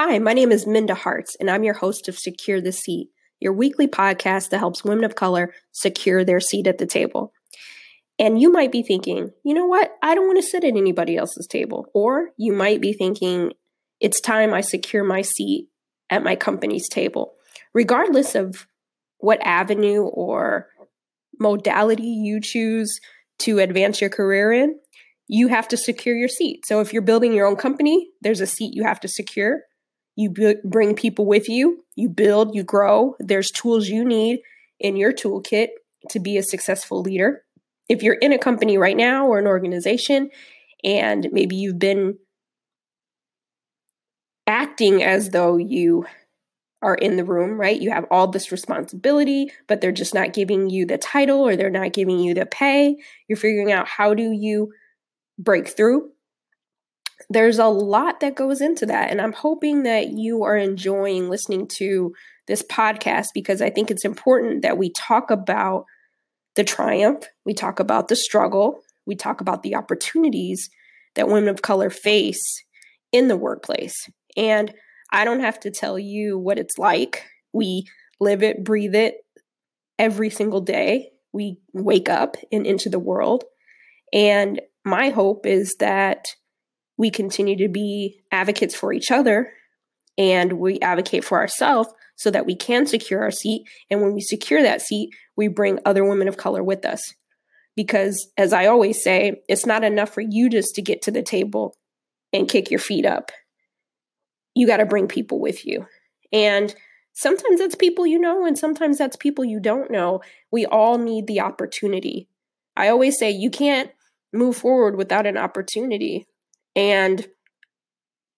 Hi, my name is Minda Harts, and I'm your host of Secure the Seat, your weekly podcast that helps women of color secure their seat at the table. And you might be thinking, you know what? I don't want to sit at anybody else's table. Or you might be thinking, it's time I secure my seat at my company's table. Regardless of what avenue or modality you choose to advance your career in, you have to secure your seat. So if you're building your own company, there's a seat you have to secure. You b- bring people with you, you build, you grow. There's tools you need in your toolkit to be a successful leader. If you're in a company right now or an organization, and maybe you've been acting as though you are in the room, right? You have all this responsibility, but they're just not giving you the title or they're not giving you the pay. You're figuring out how do you break through. There's a lot that goes into that. And I'm hoping that you are enjoying listening to this podcast because I think it's important that we talk about the triumph, we talk about the struggle, we talk about the opportunities that women of color face in the workplace. And I don't have to tell you what it's like. We live it, breathe it every single day. We wake up and into the world. And my hope is that we continue to be advocates for each other and we advocate for ourselves so that we can secure our seat. And when we secure that seat, we bring other women of color with us. Because as I always say, it's not enough for you just to get to the table and kick your feet up. You got to bring people with you. And sometimes that's people you know, and sometimes that's people you don't know. We all need the opportunity. I always say you can't move forward without an opportunity. And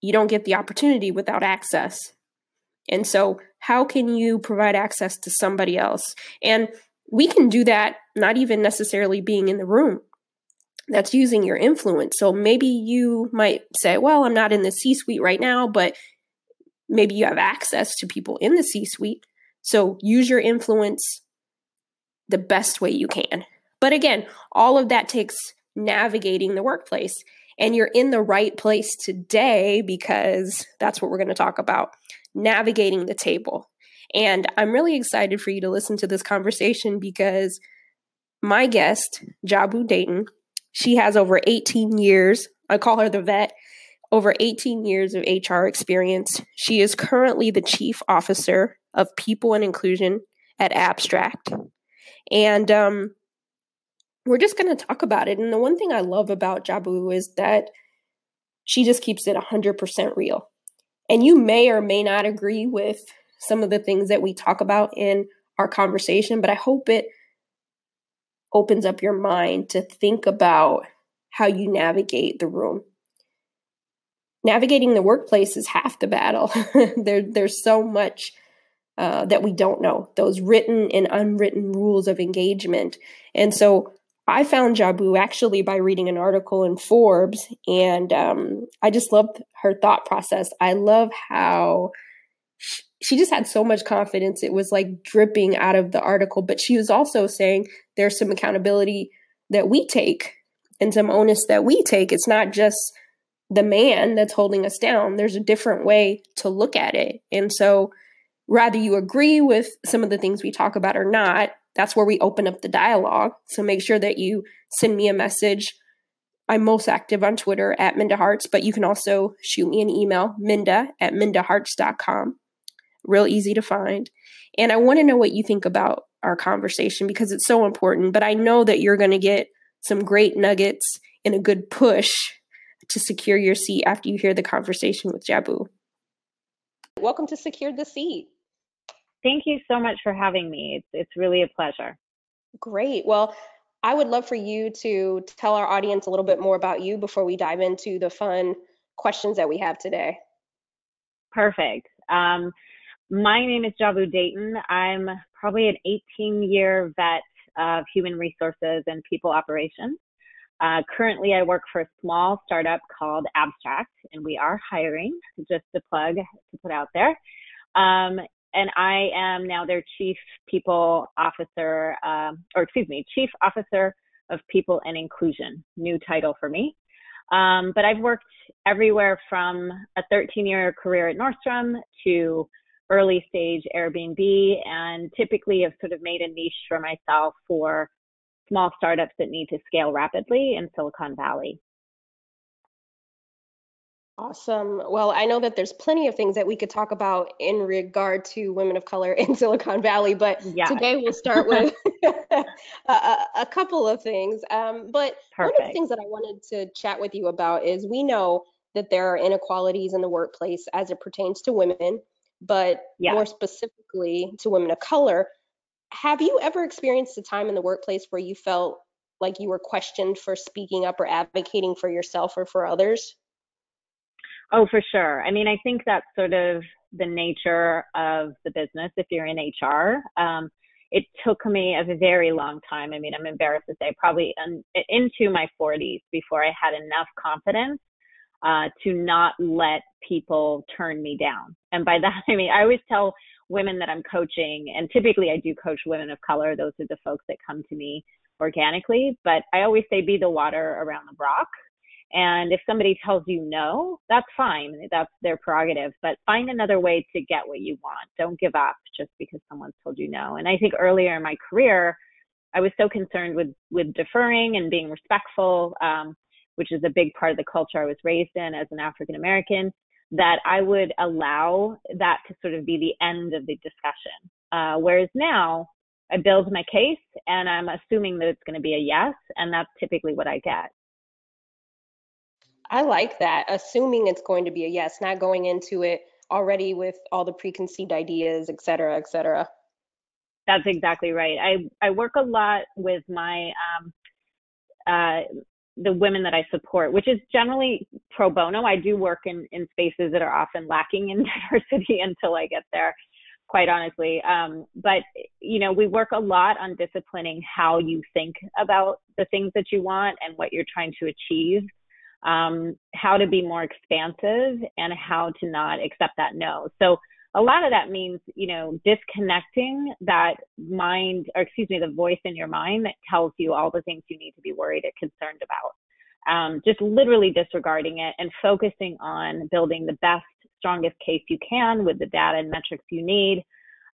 you don't get the opportunity without access. And so, how can you provide access to somebody else? And we can do that not even necessarily being in the room. That's using your influence. So maybe you might say, well, I'm not in the C suite right now, but maybe you have access to people in the C suite. So use your influence the best way you can. But again, all of that takes navigating the workplace. And you're in the right place today because that's what we're going to talk about navigating the table. And I'm really excited for you to listen to this conversation because my guest, Jabu Dayton, she has over 18 years. I call her the vet, over 18 years of HR experience. She is currently the chief officer of people and inclusion at Abstract. And um, we're just going to talk about it. And the one thing I love about Jabu is that she just keeps it 100% real. And you may or may not agree with some of the things that we talk about in our conversation, but I hope it opens up your mind to think about how you navigate the room. Navigating the workplace is half the battle. there, there's so much uh, that we don't know, those written and unwritten rules of engagement. And so I found Jabu actually by reading an article in Forbes, and um, I just loved her thought process. I love how she, just had so much confidence. It was like dripping out of the article, but she was also saying there's some accountability that we take and some onus that we take. It's not just the man that's holding us down, there's a different way to look at it. And so, rather you agree with some of the things we talk about or not, that's where we open up the dialogue. So make sure that you send me a message. I'm most active on Twitter at Minda Harts, but you can also shoot me an email, minda at mindaharts.com. Real easy to find. And I want to know what you think about our conversation because it's so important. But I know that you're going to get some great nuggets and a good push to secure your seat after you hear the conversation with Jabu. Welcome to Secure the Seat. Thank you so much for having me. It's, it's really a pleasure. Great. Well, I would love for you to tell our audience a little bit more about you before we dive into the fun questions that we have today. Perfect. Um, my name is Jabu Dayton. I'm probably an 18 year vet of human resources and people operations. Uh, currently, I work for a small startup called Abstract, and we are hiring, just a plug to put out there. Um, and I am now their chief people officer, um, or excuse me, chief officer of people and inclusion. New title for me. Um, but I've worked everywhere from a 13 year career at Nordstrom to early stage Airbnb, and typically have sort of made a niche for myself for small startups that need to scale rapidly in Silicon Valley. Awesome. Well, I know that there's plenty of things that we could talk about in regard to women of color in Silicon Valley, but yeah. today we'll start with a, a, couple of things. Um, but Perfect. one of the things that I wanted to chat with you about is we know that there are inequalities in the workplace as it pertains to women, but yeah. more specifically to women of color. Have you ever experienced a time in the workplace where you felt like you were questioned for speaking up or advocating for yourself or for others? Oh, for sure. I mean, I think that's sort of the nature of the business if you're in HR. Um, it took me a very long time. I mean, I'm embarrassed to say, probably in, into my 40s before I had enough confidence uh, to not let people turn me down. And by that, I mean, I always tell women that I'm coaching, and typically I do coach women of color. Those are the folks that come to me organically. But I always say, be the water around the rock. And if somebody tells you no, that's fine. That's their prerogative. But find another way to get what you want. Don't give up just because someone's told you no. And I think earlier in my career, I was so concerned with with deferring and being respectful, um, which is a big part of the culture I was raised in as an African American, that I would allow that to sort of be the end of the discussion. Uh, whereas now, I build my case and I'm assuming that it's going to be a yes, and that's typically what I get. I like that, assuming it's going to be a yes, not going into it already with all the preconceived ideas, et cetera, et cetera. That's exactly right. I, I work a lot with my um, uh, the women that I support, which is generally pro bono. I do work in, in spaces that are often lacking in diversity until I get there, quite honestly. Um, but, you know, we work a lot on disciplining how you think about the things that you want and what you're trying to achieve um, how to be more expansive and how to not accept that no. So a lot of that means, you know, disconnecting that mind, or excuse me, the voice in your mind that tells you all the things you need to be worried or concerned about. Um, just literally disregarding it and focusing on building the best, strongest case you can with the data and metrics you need.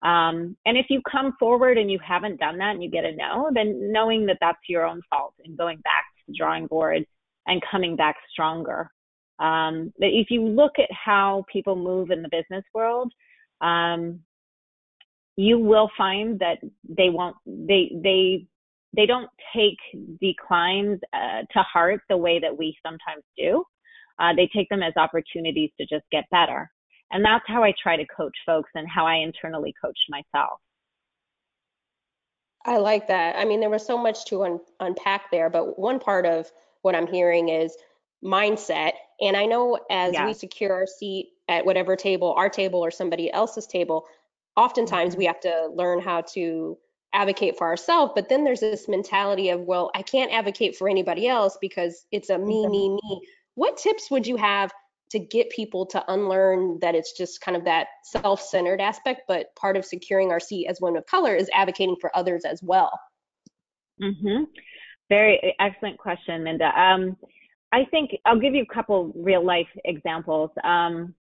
Um, and if you come forward and you haven't done that and you get a no, then knowing that that's your own fault and going back to the drawing board and coming back stronger. Um, but if you look at how people move in the business world, um, you will find that they won't they they they don't take declines uh, to heart the way that we sometimes do. Uh, they take them as opportunities to just get better, and that's how I try to coach folks and how I internally coach myself. I like that. I mean, there was so much to un- unpack there, but one part of what I'm hearing is mindset. And I know as yeah. we secure our seat at whatever table, our table or somebody else's table, oftentimes mm-hmm. we have to learn how to advocate for ourselves. But then there's this mentality of, well, I can't advocate for anybody else because it's a me, me, me. What tips would you have to get people to unlearn that it's just kind of that self-centered aspect, but part of securing our seat as women of color is advocating for others as well? Mm-hmm. Very excellent question, Minda. Um, I think I'll give you a couple real life examples. Um,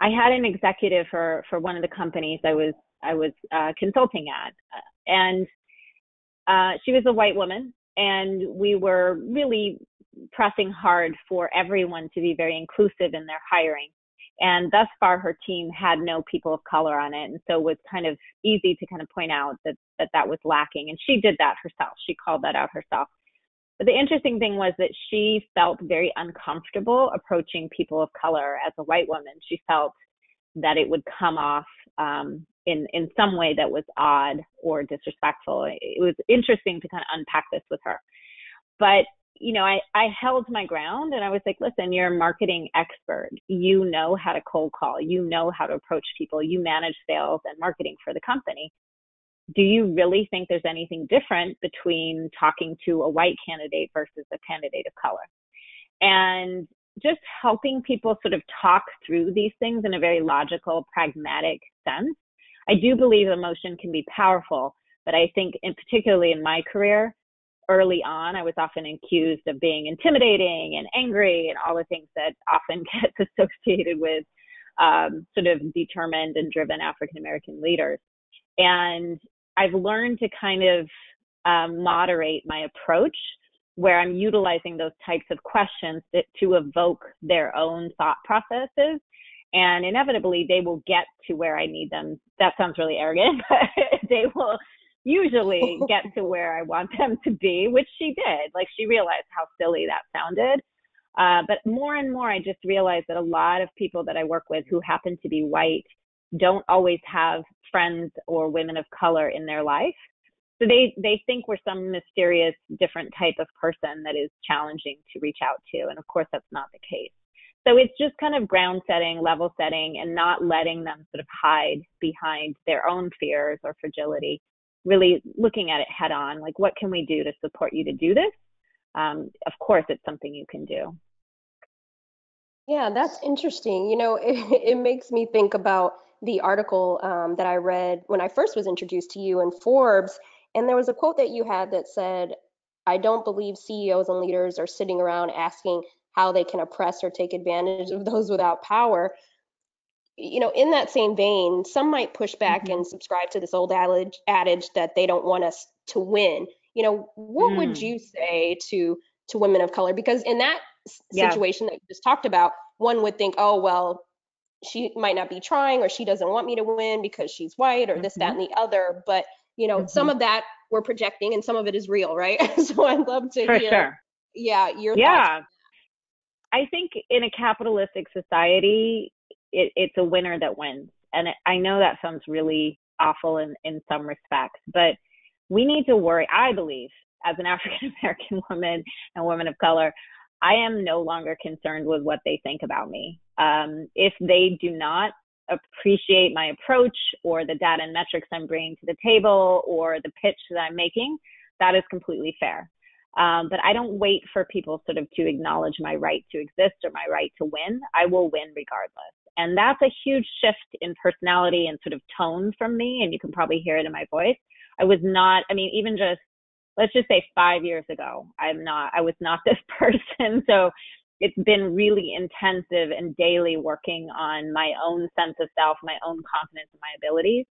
I had an executive for for one of the companies I was I was uh, consulting at, and uh, she was a white woman, and we were really pressing hard for everyone to be very inclusive in their hiring. And thus far, her team had no people of color on it, and so it was kind of easy to kind of point out that that that was lacking. And she did that herself. She called that out herself. But the interesting thing was that she felt very uncomfortable approaching people of color as a white woman. She felt that it would come off um, in in some way that was odd or disrespectful. It was interesting to kind of unpack this with her. But you know, I, I held my ground and I was like, listen, you're a marketing expert. You know how to cold call. You know how to approach people. You manage sales and marketing for the company do you really think there's anything different between talking to a white candidate versus a candidate of color? And just helping people sort of talk through these things in a very logical, pragmatic sense. I do believe emotion can be powerful, but I think, in particularly in my career, early on, I was often accused of being intimidating and angry and all the things that often gets associated with um, sort of determined and driven African American leaders. And I've learned to kind of um, moderate my approach where I'm utilizing those types of questions that, to evoke their own thought processes. And inevitably, they will get to where I need them. That sounds really arrogant, but they will usually get to where I want them to be, which she did. Like she realized how silly that sounded. Uh, but more and more, I just realized that a lot of people that I work with who happen to be white don't always have friends or women of color in their life. So they, they think we're some mysterious different type of person that is challenging to reach out to. And of course, that's not the case. So it's just kind of ground setting, level setting, and not letting them sort of hide behind their own fears or fragility. Really looking at it head on, like what can we do to support you to do this? Um, of course, it's something you can do. Yeah, that's interesting. You know, it, it makes me think about the article um, that I read when I first was introduced to you in Forbes. And there was a quote that you had that said, I don't believe CEOs and leaders are sitting around asking how they can oppress or take advantage of those without power. You know, in that same vein, some might push back mm-hmm. and subscribe to this old adage, adage that they don't want us to win. You know, what mm. would you say to to women of color? Because in that yeah. situation that you just talked about, one would think, oh well, she might not be trying or she doesn't want me to win because she's white or mm-hmm. this, that, mm-hmm. and the other. But you know, mm-hmm. some of that we're projecting and some of it is real, right? so I'd love to For hear. Sure. Yeah, your yeah. I think in a capitalistic society, it, it's a winner that wins. And it, I know that sounds really awful in, in some respects, but we need to worry. I believe, as an African American woman and woman of color, I am no longer concerned with what they think about me. Um, if they do not appreciate my approach or the data and metrics I'm bringing to the table or the pitch that I'm making, that is completely fair. Um, but I don't wait for people sort of to acknowledge my right to exist or my right to win. I will win regardless. And that's a huge shift in personality and sort of tone from me. And you can probably hear it in my voice. I was not, I mean, even just, let's just say five years ago, I'm not, I was not this person. So it's been really intensive and daily working on my own sense of self, my own confidence in my abilities.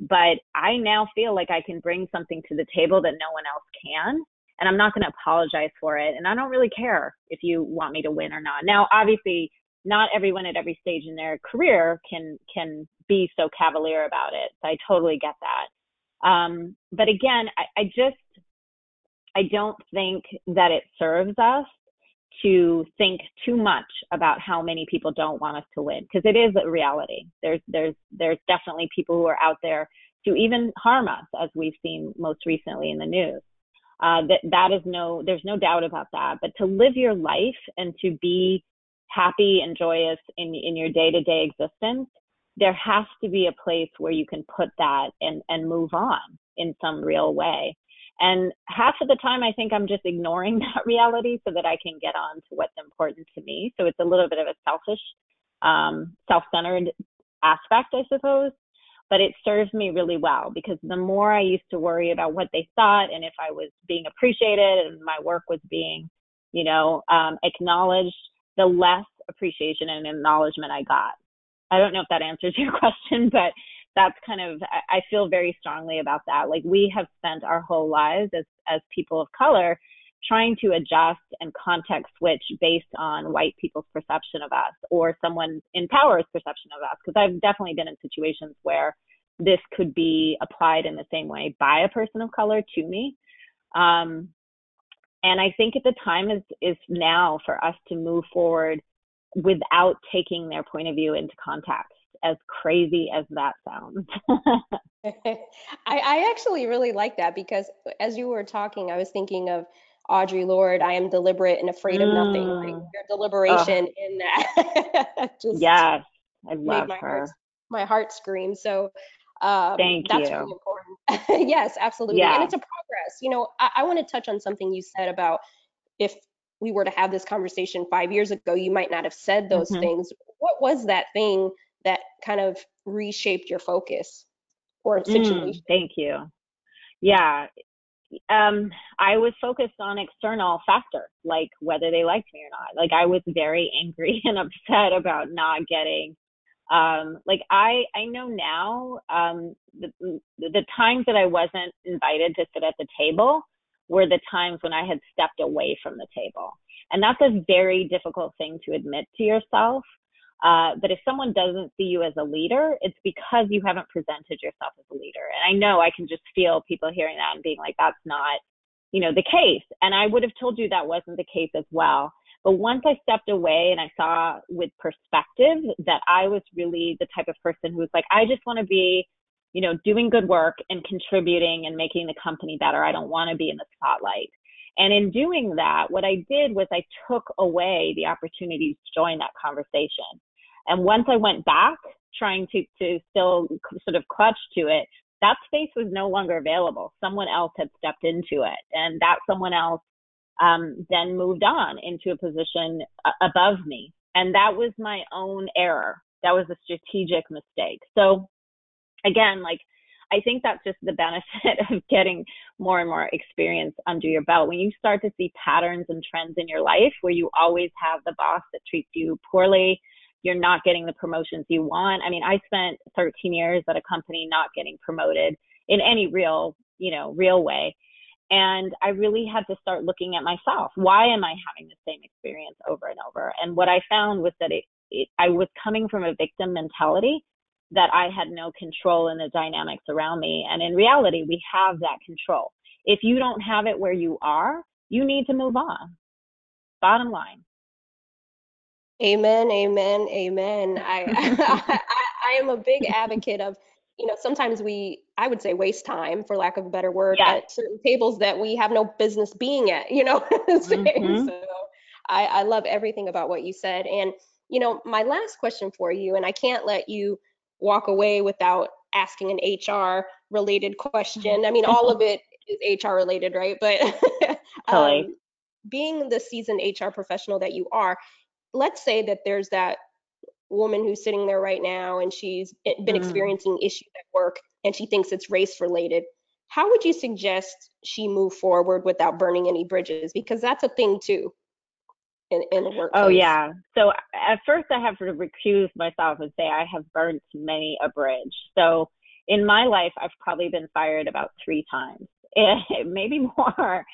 But I now feel like I can bring something to the table that no one else can. And I'm not going to apologize for it. And I don't really care if you want me to win or not. Now, obviously, not everyone at every stage in their career can can be so cavalier about it. So I totally get that. Um, but again, I, I just I don't think that it serves us to think too much about how many people don't want us to win because it is a reality. There's there's there's definitely people who are out there to even harm us, as we've seen most recently in the news. Uh, that that is no there's no doubt about that. But to live your life and to be happy and joyous in in your day to day existence, there has to be a place where you can put that and and move on in some real way. And half of the time, I think I'm just ignoring that reality so that I can get on to what's important to me. So it's a little bit of a selfish, um, self centered aspect, I suppose. But it serves me really well because the more I used to worry about what they thought and if I was being appreciated and my work was being, you know, um, acknowledged, the less appreciation and acknowledgement I got. I don't know if that answers your question, but that's kind of I feel very strongly about that. Like we have spent our whole lives as as people of color trying to adjust and context switch based on white people's perception of us or someone in power's perception of us. Because I've definitely been in situations where this could be applied in the same way by a person of color to me. Um, and I think at the time is is now for us to move forward without taking their point of view into context as crazy as that sounds. I, I actually really like that because as you were talking, I was thinking of Audre Lorde, I am deliberate and afraid of nothing. Like mm. your deliberation in that. just yes, I love my her. Heart, my heart scream. So um, Thank that's you. really important. yes, absolutely. Yeah. And it's a progress. You know, I, I want to touch on something you said about if we were to have this conversation five years ago, you might not have said those mm-hmm. things. What was that thing that kind of reshaped your focus or mm, situation? Mm, thank you. Yeah. um, I was focused on external factors like whether they liked me or not. Like I was very angry and upset about not getting. Um, like I I know now um, the the times that I wasn't invited to sit at the table were the times when I had stepped away from the table, and that's a very difficult thing to admit to yourself. Uh, but if someone doesn't see you as a leader, it's because you haven't presented yourself as a leader. And I know I can just feel people hearing that and being like, that's not, you know, the case. And I would have told you that wasn't the case as well. But once I stepped away and I saw with perspective that I was really the type of person who was like, I just want to be, you know, doing good work and contributing and making the company better. I don't want to be in the spotlight. And in doing that, what I did was I took away the opportunity to join that conversation. And once I went back trying to, to still sort of clutch to it, that space was no longer available. Someone else had stepped into it. And that someone else um, then moved on into a position above me. And that was my own error. That was a strategic mistake. So again, like, I think that's just the benefit of getting more and more experience under your belt. When you start to see patterns and trends in your life where you always have the boss that treats you poorly, you're not getting the promotions you want. I mean, I spent 13 years at a company not getting promoted in any real, you know, real way. And I really had to start looking at myself. Why am I having the same experience over and over? And what I found was that it, it I was coming from a victim mentality that I had no control in the dynamics around me. And in reality, we have that control. If you don't have it where you are, you need to move on. Bottom line. Amen, amen, amen. I, I, I am a big advocate of, you know, sometimes we, I would say, waste time, for lack of a better word, at certain tables that we have no business being at. You know, mm-hmm. so I, I love everything about what you said. And you know, my last question for you, and I can't let you walk away without asking an HR related question. I mean, all of it is HR related, right? But um, being the seasoned HR professional that you are, let's say that there's that woman who's sitting there right now and she's been mm. experiencing issues at work and she thinks it's race related. How would you suggest she move forward without burning any bridges? Because that's a thing too in, in the oh, workplace? Oh yeah. So at first I have to recuse myself and say I have burnt many a bridge. So in my life I've probably been fired about three times, maybe more.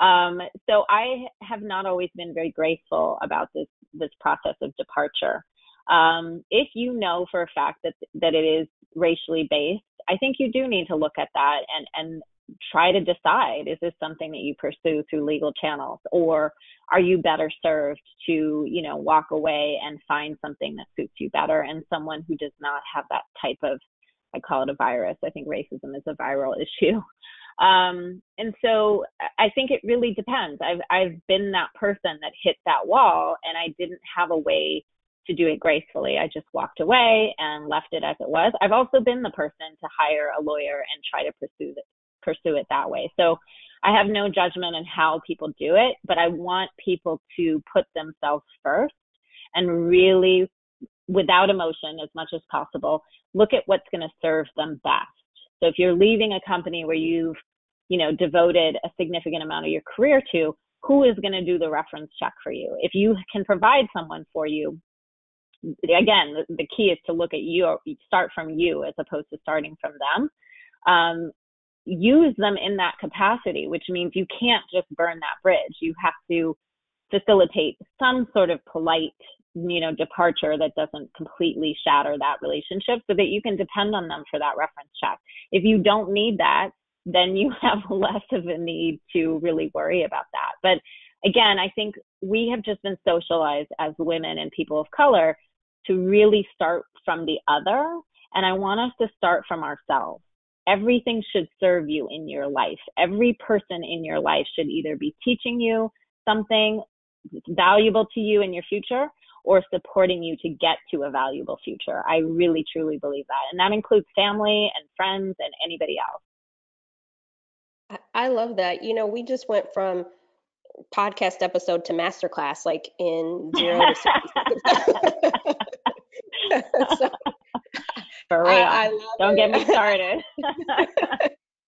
Um, so I have not always been very graceful about this this process of departure. Um, if you know for a fact that that it is racially based, I think you do need to look at that and and try to decide is this something that you pursue through legal channels or are you better served to you know walk away and find something that suits you better? And someone who does not have that type of i call it a virus. I think racism is a viral issue um, and so i think it really depends i've i've been that person that hit that wall and i didn't have a way to do it gracefully. I just walked away and left it as it was. I've also been the person to hire a lawyer and try to pursue the, pursue it that way. So I have no judgment on how people do it, but I want people to put themselves first and really, without emotion as much as possible, look at what's going to serve them best. So if you're leaving a company where you've, you know, devoted a significant amount of your career to, who is going to do the reference check for you? If you can provide someone for you, again, the, the key is to look at you, start from you as opposed to starting from them. Um, use them in that capacity, which means you can't just burn that bridge. You have to facilitate some sort of polite, you know, departure that doesn't completely shatter that relationship so that you can depend on them for that reference check. If you don't need that, then you have less of a need to really worry about that. But again, I think we have just been socialized as women and people of color to really start from the other. And I want us to start from ourselves everything should serve you in your life. Every person in your life should either be teaching you something valuable to you in your future or supporting you to get to a valuable future. I really truly believe that. And that includes family and friends and anybody else. I love that. You know, we just went from podcast episode to masterclass like in zero to so, for real. I, I Don't it. get me started.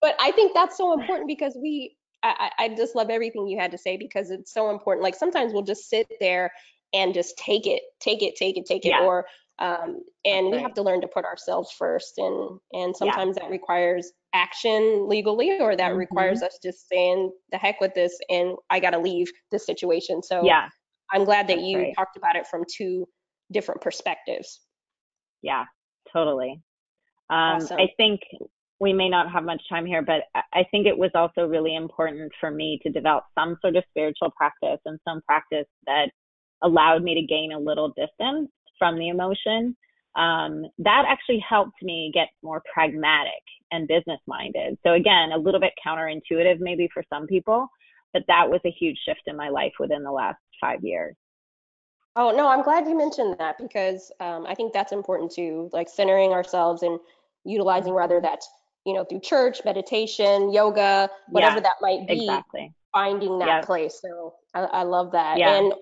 but I think that's so important because we I, I just love everything you had to say because it's so important. Like sometimes we'll just sit there and just take it, take it, take it, take it, yeah. or um, and right. we have to learn to put ourselves first, and and sometimes yeah. that requires action legally, or that mm-hmm. requires us just saying the heck with this, and I got to leave this situation. So yeah, I'm glad that That's you right. talked about it from two different perspectives. Yeah, totally. Um, awesome. I think we may not have much time here, but I think it was also really important for me to develop some sort of spiritual practice and some practice that allowed me to gain a little distance from the emotion. Um, that actually helped me get more pragmatic and business minded. So, again, a little bit counterintuitive maybe for some people, but that was a huge shift in my life within the last five years. Oh, no, I'm glad you mentioned that because um, I think that's important too, like centering ourselves and utilizing rather mm-hmm. that you know, through church, meditation, yoga, whatever yeah, that might be, exactly. finding that yep. place. So I, I, love that. Yeah. And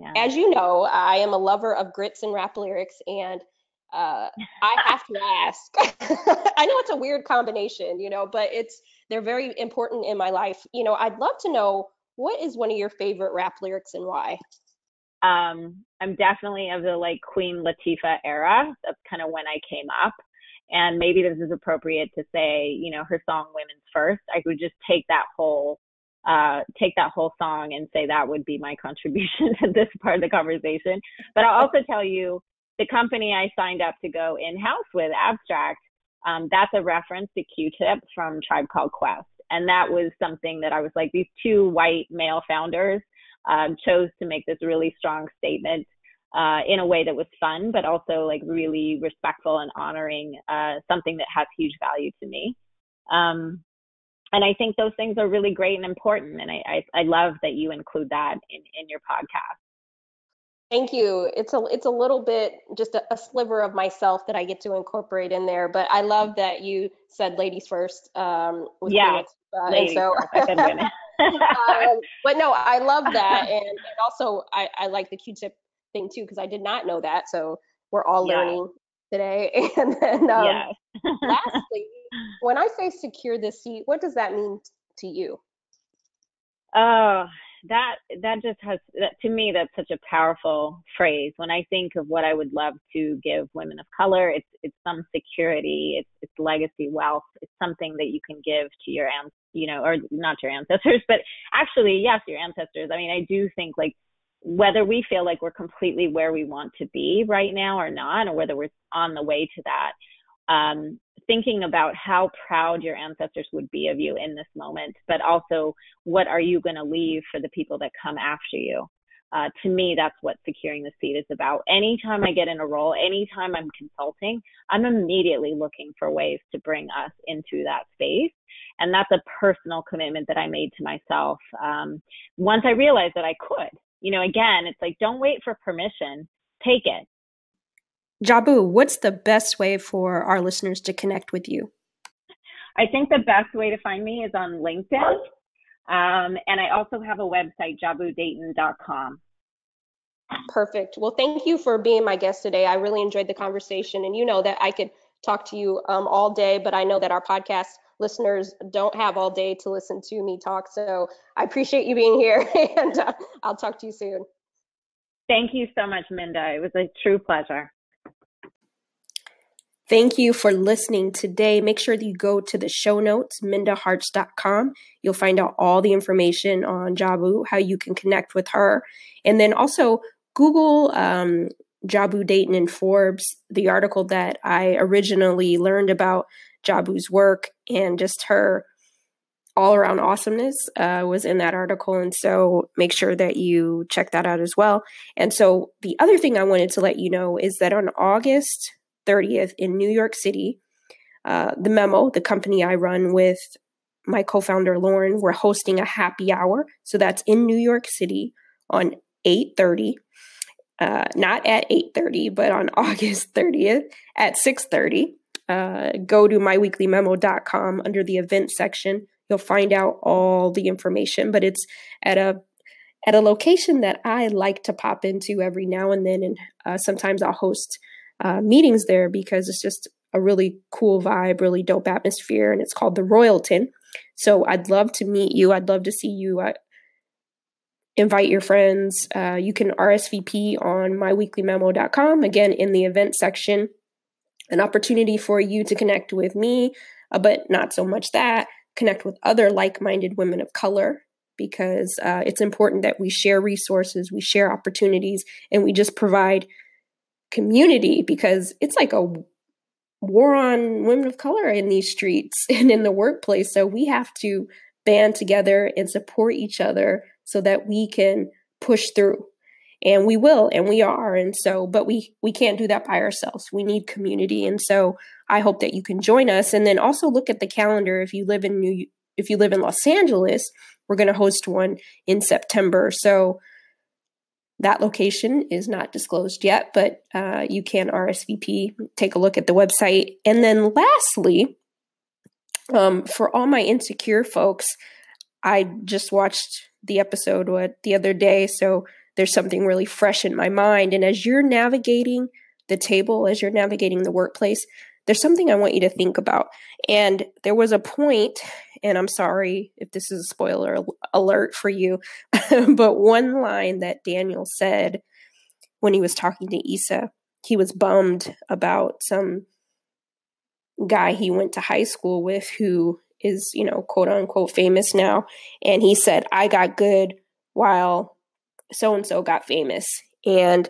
yeah. as you know, I am a lover of grits and rap lyrics, and uh, I have to ask. I know it's a weird combination, you know, but it's they're very important in my life. You know, I'd love to know what is one of your favorite rap lyrics and why. Um, I'm definitely of the like Queen Latifah era. That's kind of when I came up and maybe this is appropriate to say, you know, her song Women's First. I would just take that whole uh, take that whole song and say that would be my contribution to this part of the conversation. But I'll also tell you the company I signed up to go in house with, Abstract, um, that's a reference to Q-Tip from Tribe Called Quest. And that was something that I was like, these two white male founders um, chose to make this really strong statement uh, in a way that was fun, but also like really respectful and honoring uh, something that has huge value to me. Um, and I think those things are really great and important. And I, I, I love that you include that in, in your podcast. Thank you. It's a it's a little bit just a, a, sliver of myself that I get to incorporate in there, but I love that you said ladies first. Um, yeah, uh, ladies so, first. um, but no, I love that, and, and also I, I like the Q-tip thing too because I did not know that. So we're all yeah. learning today. And then um, yeah. lastly, when I say secure the seat, what does that mean to you? Oh, that that just has that to me that's such a powerful phrase. When I think of what I would love to give women of color, it's it's some security, it's it's legacy wealth, it's something that you can give to your you know, or not your ancestors, but actually yes, your ancestors. I mean, I do think like whether we feel like we're completely where we want to be right now or not, or whether we're on the way to that, um, thinking about how proud your ancestors would be of you in this moment, but also what are you going to leave for the people that come after you? Uh, to me, that's what securing the seat is about. Anytime I get in a role, anytime I'm consulting, I'm immediately looking for ways to bring us into that space. And that's a personal commitment that I made to myself um, once I realized that I could you know, again, it's like don't wait for permission, take it. Jabu, what's the best way for our listeners to connect with you? I think the best way to find me is on LinkedIn. Um, and I also have a website, jabudayton.com. Perfect. Well, thank you for being my guest today. I really enjoyed the conversation. And you know that I could talk to you um, all day, but I know that our podcast listeners don't have all day to listen to me talk. So I appreciate you being here and uh, I'll talk to you soon. Thank you so much, Minda. It was a true pleasure. Thank you for listening today. Make sure that you go to the show notes, mindaharts.com. You'll find out all the information on Jabu, how you can connect with her. And then also Google um, Jabu Dayton and Forbes, the article that I originally learned about Jabu's work and just her all around awesomeness uh, was in that article. And so make sure that you check that out as well. And so the other thing I wanted to let you know is that on August 30th in New York City, uh, the memo, the company I run with my co-founder Lauren, we're hosting a happy hour. So that's in New York City on 8:30. Uh, not at 8:30, but on August 30th at 6:30 uh, go to myweeklymemo.com under the event section. You'll find out all the information, but it's at a at a location that I like to pop into every now and then, and uh, sometimes I'll host uh, meetings there because it's just a really cool vibe, really dope atmosphere, and it's called the Royalton. So I'd love to meet you. I'd love to see you. Uh, invite your friends. Uh, you can RSVP on myweeklymemo.com. Again, in the event section, an opportunity for you to connect with me, uh, but not so much that, connect with other like minded women of color because uh, it's important that we share resources, we share opportunities, and we just provide community because it's like a war on women of color in these streets and in the workplace. So we have to band together and support each other so that we can push through. And we will and we are and so but we we can't do that by ourselves. We need community and so I hope that you can join us and then also look at the calendar if you live in New if you live in Los Angeles, we're going to host one in September. So that location is not disclosed yet, but uh, you can RSVP, take a look at the website. And then lastly, um, for all my insecure folks, I just watched the episode what the other day, so there's something really fresh in my mind. And as you're navigating the table, as you're navigating the workplace, there's something I want you to think about. And there was a point, and I'm sorry if this is a spoiler alert for you, but one line that Daniel said when he was talking to Issa, he was bummed about some guy he went to high school with who is, you know, quote unquote famous now. And he said, I got good while so and so got famous. And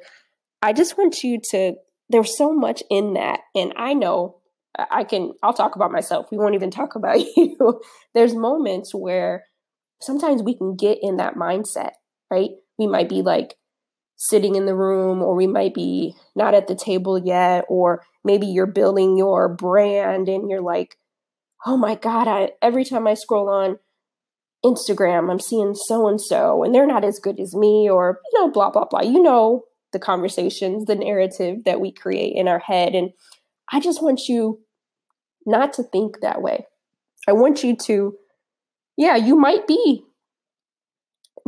I just want you to there's so much in that. And I know I can, I'll talk about myself. We won't even talk about you. there's moments where sometimes we can get in that mindset, right? We might be like sitting in the room, or we might be not at the table yet, or maybe you're building your brand and you're like, oh my God, I, every time I scroll on Instagram, I'm seeing so and so, and they're not as good as me, or, you know, blah, blah, blah. You know, the conversations, the narrative that we create in our head. And I just want you not to think that way. I want you to, yeah, you might be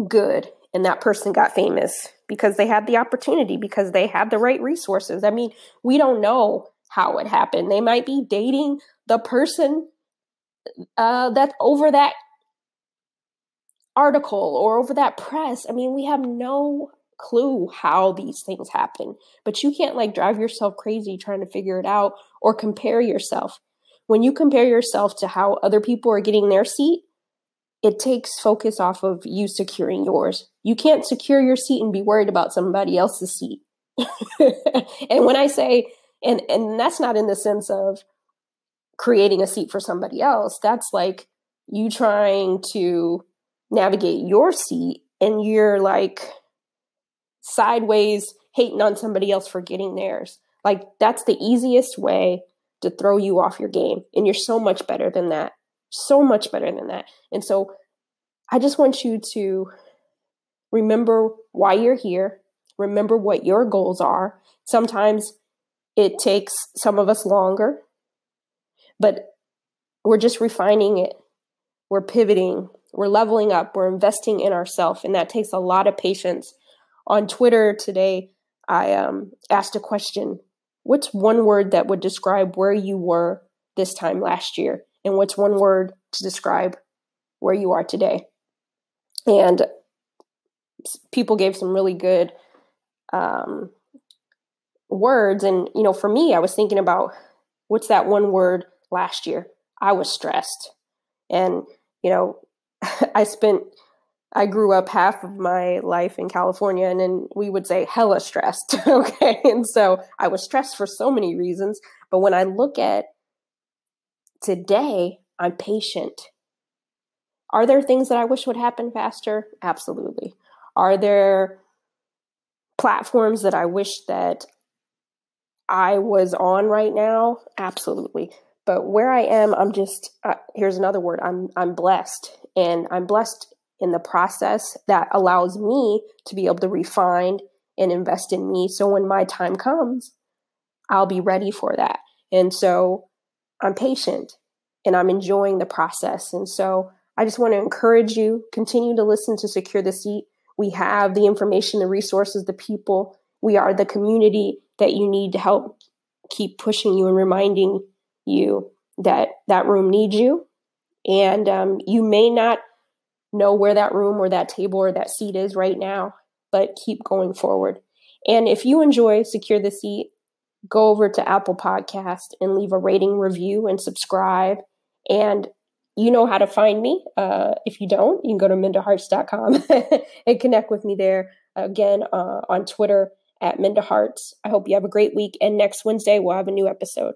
good and that person got famous because they had the opportunity, because they had the right resources. I mean, we don't know how it happened. They might be dating the person uh, that's over that article or over that press. I mean, we have no clue how these things happen. But you can't like drive yourself crazy trying to figure it out or compare yourself. When you compare yourself to how other people are getting their seat, it takes focus off of you securing yours. You can't secure your seat and be worried about somebody else's seat. and when I say, and and that's not in the sense of creating a seat for somebody else. That's like you trying to navigate your seat and you're like sideways hating on somebody else for getting theirs. Like that's the easiest way to throw you off your game. And you're so much better than that. So much better than that. And so I just want you to remember why you're here, remember what your goals are. Sometimes it takes some of us longer, but we're just refining it. We're pivoting, we're leveling up, we're investing in ourselves, and that takes a lot of patience on Twitter today, I um, asked a question What's one word that would describe where you were this time last year? And what's one word to describe where you are today? And people gave some really good um, words. And, you know, for me, I was thinking about what's that one word last year? I was stressed. And, you know, I spent I grew up half of my life in California and then we would say hella stressed. okay. And so I was stressed for so many reasons. But when I look at today, I'm patient. Are there things that I wish would happen faster? Absolutely. Are there platforms that I wish that I was on right now? Absolutely. But where I am, I'm just uh, here's another word. I'm I'm blessed, and I'm blessed in the process that allows me to be able to refine and invest in me. So when my time comes, I'll be ready for that. And so I'm patient and I'm enjoying the process. And so I just want to encourage you continue to listen to Secure the Seat. We have the information, the resources, the people. We are the community that you need to help keep pushing you and reminding you that that room needs you And um, you may not know where that room or that table or that seat is right now, but keep going forward. And if you enjoy Secure the Seat, go over to Apple Podcast and leave a rating, review, and subscribe. And you know how to find me. Uh, if you don't, you can go to mindaharts.com and connect with me there. Again, uh, on Twitter at Minda Harts. I hope you have a great week. And next Wednesday, we'll have a new episode.